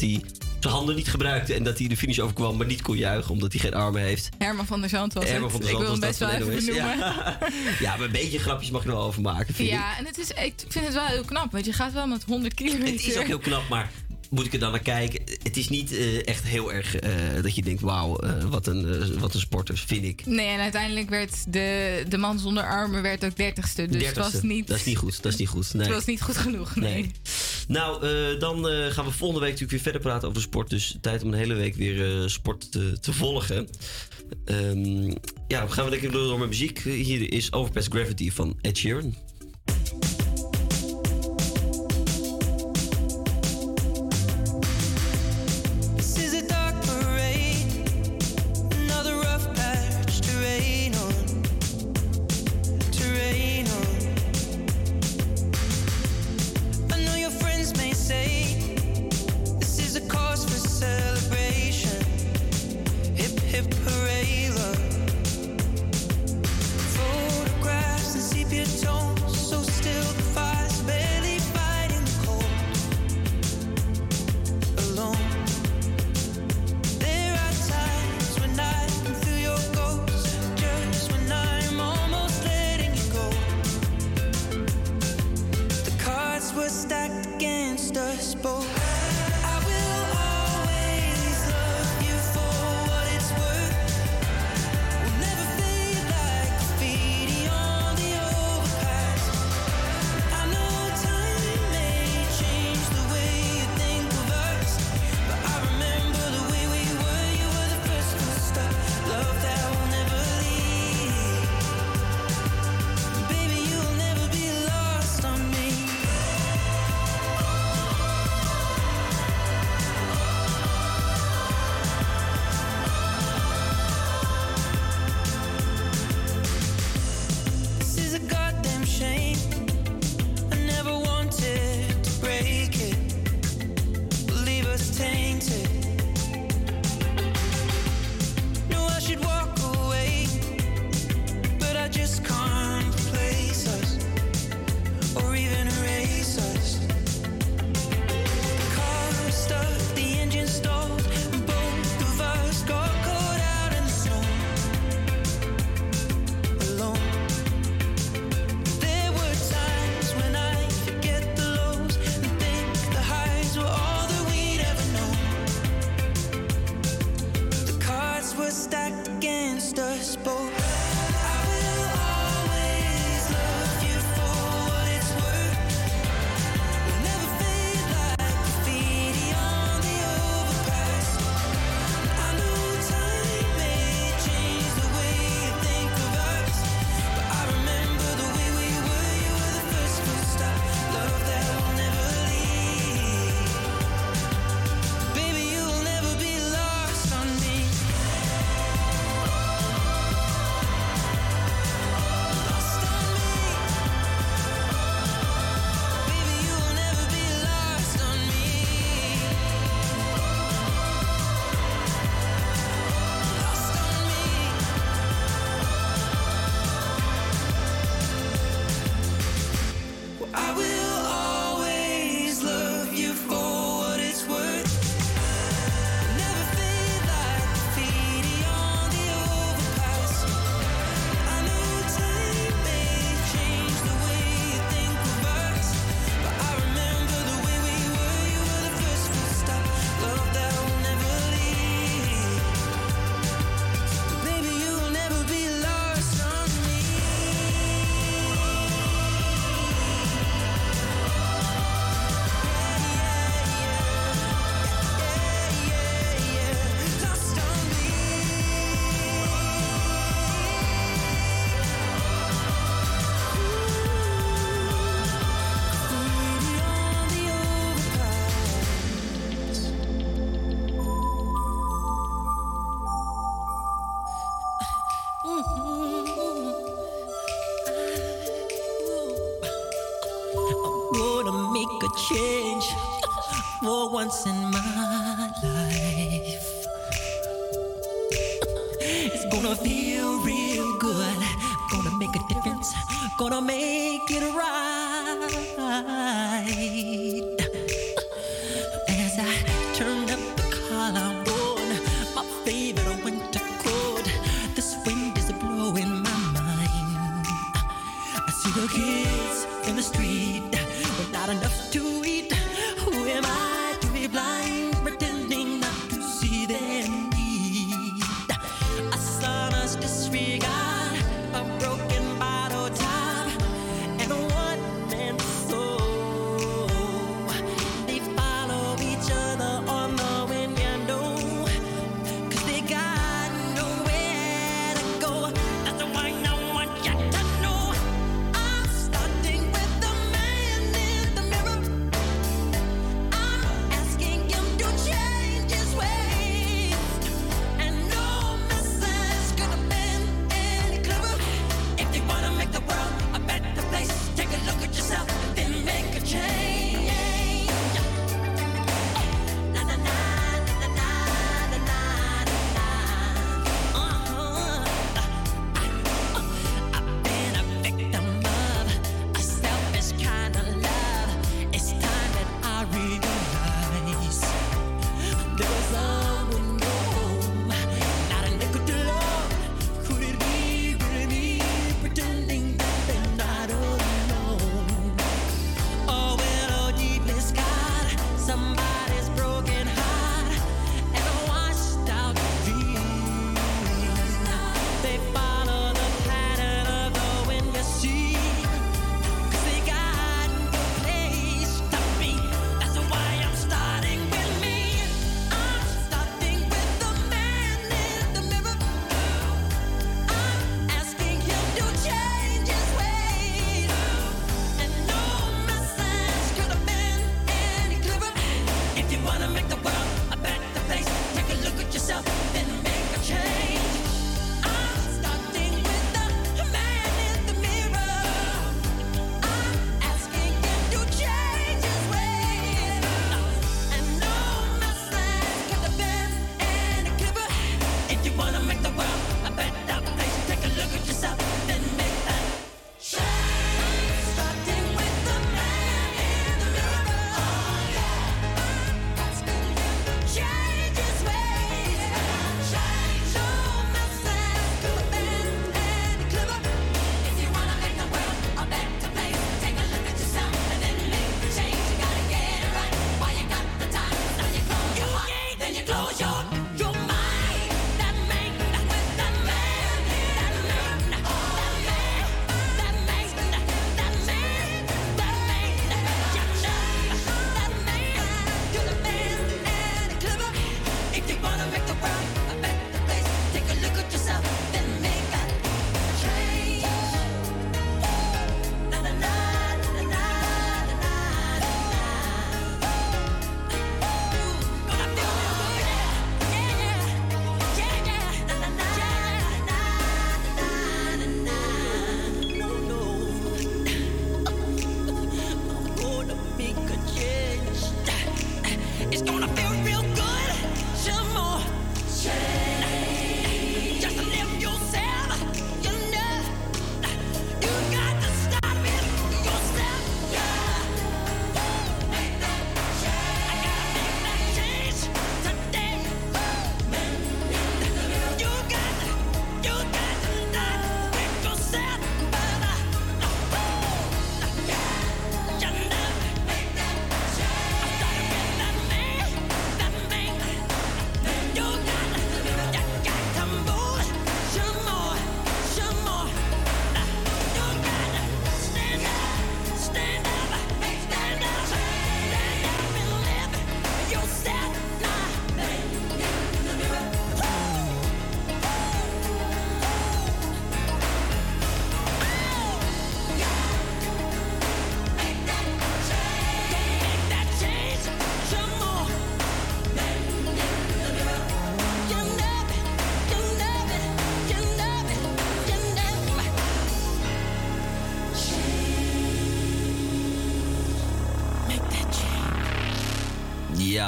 hij zijn handen niet gebruikte en dat hij de finish overkwam, maar niet kon juichen omdat hij geen armen heeft. Herman van der Zand was Herman van der ik wil hem best wel even benoemen. Ja. ja, maar een beetje grapjes mag je er wel over maken, vind ik. Ja, en het is, ik vind het wel heel knap, want je gaat wel met 100 kilometer. Het is ook heel knap, maar moet ik er dan naar kijken? Het is niet eh, echt heel erg eh, dat je denkt, wauw, eh, wat, een, wat een sporter, vind ik. Nee, en uiteindelijk werd de, de man zonder armen werd ook dertigste. Dus het was Dertigste. niet, Dat is niet goed, dat is niet goed. Nee. het was niet goed genoeg. Nee. Nee. Nou, eh, dan eh, gaan we volgende week natuurlijk weer verder praten over sport. Dus tijd om een hele week weer eh, sport te, te volgen. Ehm, ja, gaan we lekker door met muziek. Hier is Overpass Gravity van Ed Sheeran. Once in my life. It's gonna feel real good. Gonna make a difference. Gonna make it right. As I turn was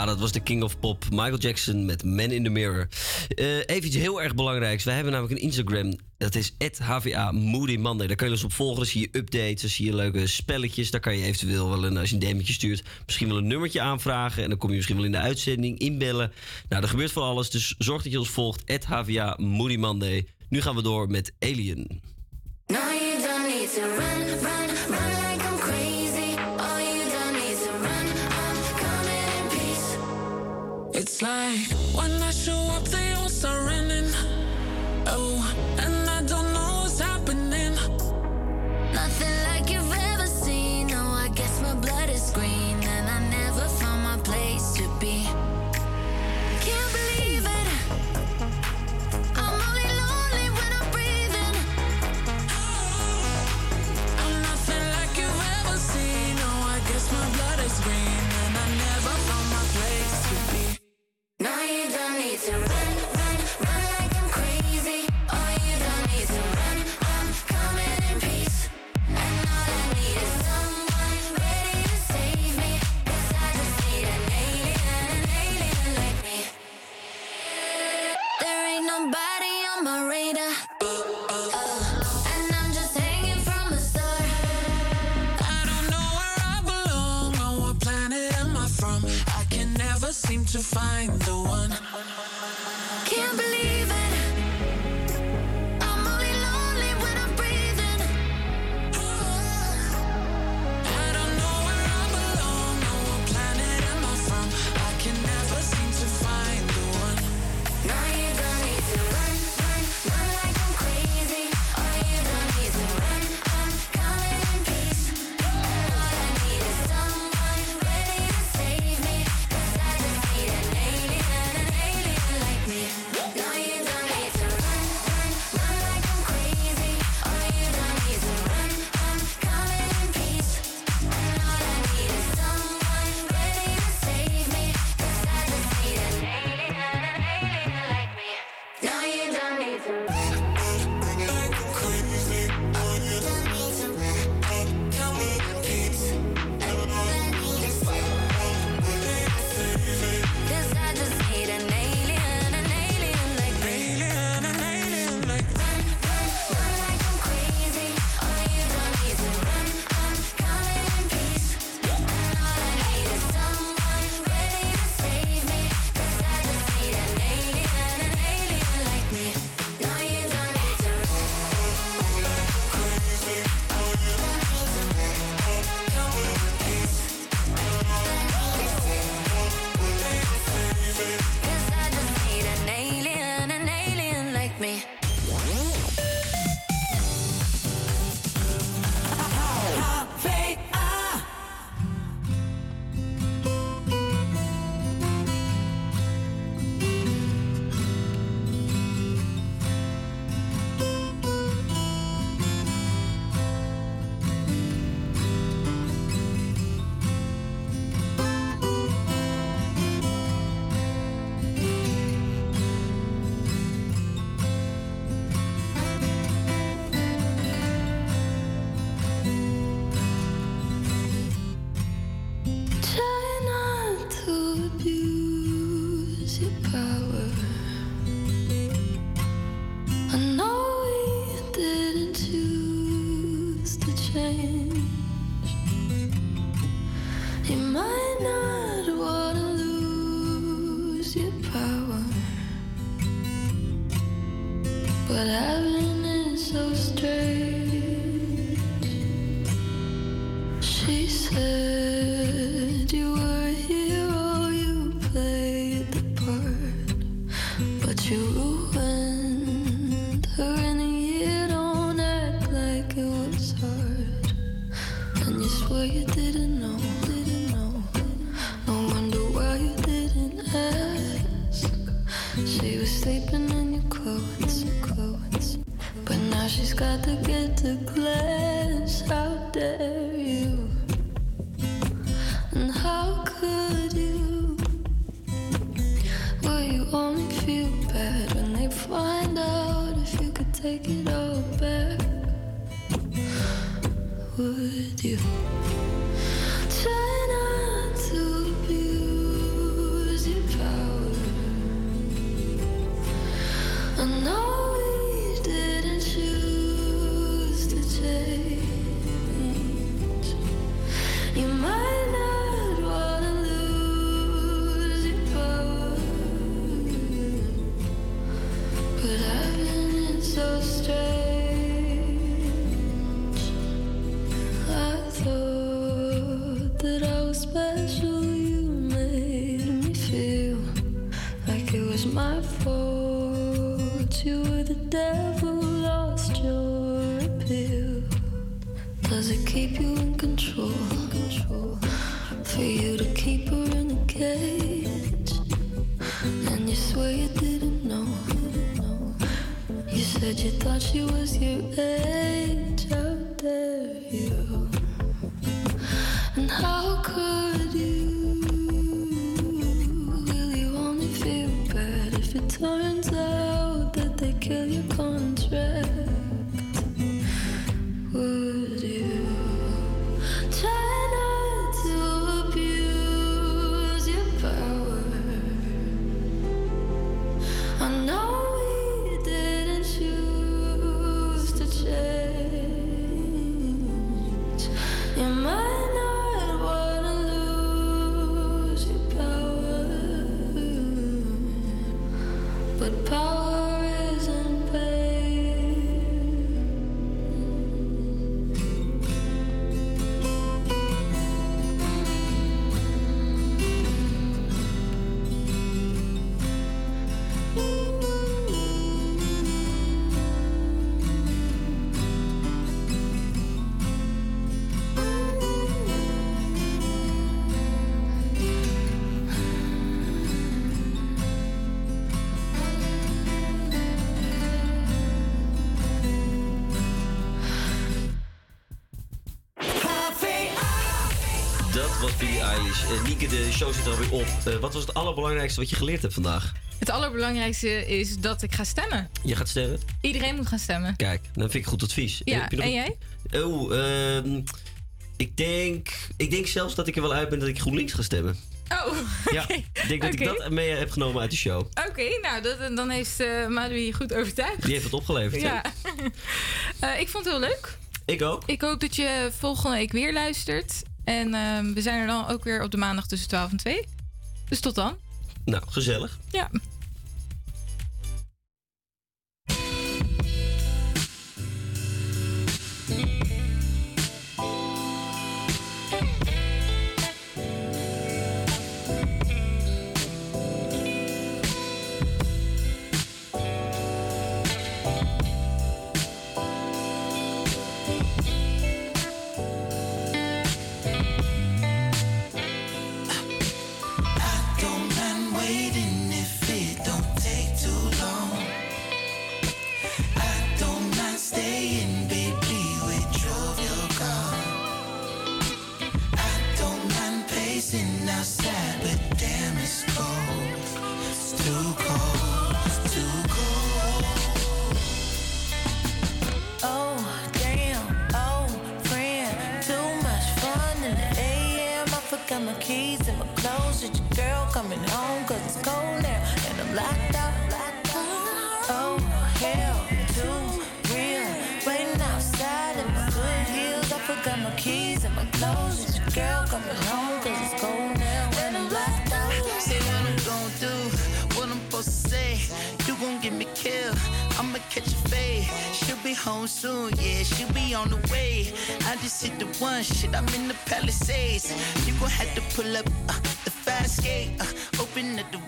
dat was de King of Pop, Michael Jackson met Man in the Mirror. Eh, even iets heel erg belangrijks. Wij hebben namelijk een Instagram. Dat is HVA Moody Monday. Daar kun je ons op volgen. Dan zie je updates, dan zie je leuke spelletjes. Daar kan je eventueel wel een, als je een DM'tje stuurt, misschien wel een nummertje aanvragen. En dan kom je misschien wel in de uitzending inbellen. Nou, er gebeurt van alles. Dus zorg dat je ons volgt. HVA Moody Monday. Nu gaan we door met Alien. like one last show but I've been to get a glance. How dare you? And how could you? Will you only feel bad when they find out if you could take it all back? Would you? For you to keep her in cage. And you swear you didn't know. You said you thought she was your age. Eh, de show zit er alweer op. Eh, wat was het allerbelangrijkste wat je geleerd hebt vandaag? Het allerbelangrijkste is dat ik ga stemmen. Je gaat stemmen? Iedereen moet gaan stemmen. Kijk, dan vind ik goed advies. Ja, Heb je nog- en jij? Oh, ehm, ik, denk, ik denk zelfs dat ik er wel uit ben dat ik GroenLinks ga stemmen. Oh, Ja, ik denk dat ik dat mee heb genomen uit de show. oké. nou, dat, dan heeft uh, Madui je goed overtuigd. Die heeft het opgeleverd. Ja. Eh, ik vond het heel leuk. Ik ook. Ik hoop dat je volgende week weer luistert. En ehm, we zijn er dan ook weer op de maandag tussen 12 en 2. Dus tot dan. Nou, gezellig. Ja. I forgot my keys and my clothes. With your girl coming home, cause it's cold now. And I'm locked out. Oh, hell, too real. Waiting outside in my good heels. I forgot my keys and my clothes. With your girl coming home, cause it's cold now. And I'm locked out. Say what I'm gonna do, what I'm supposed to say. You gon' get me killed, I'ma catch a fade. Be home soon, yeah, she'll be on the way. I just hit the one shit, I'm in the Palisades. You gon' have to pull up uh, the fast skate, uh, open up the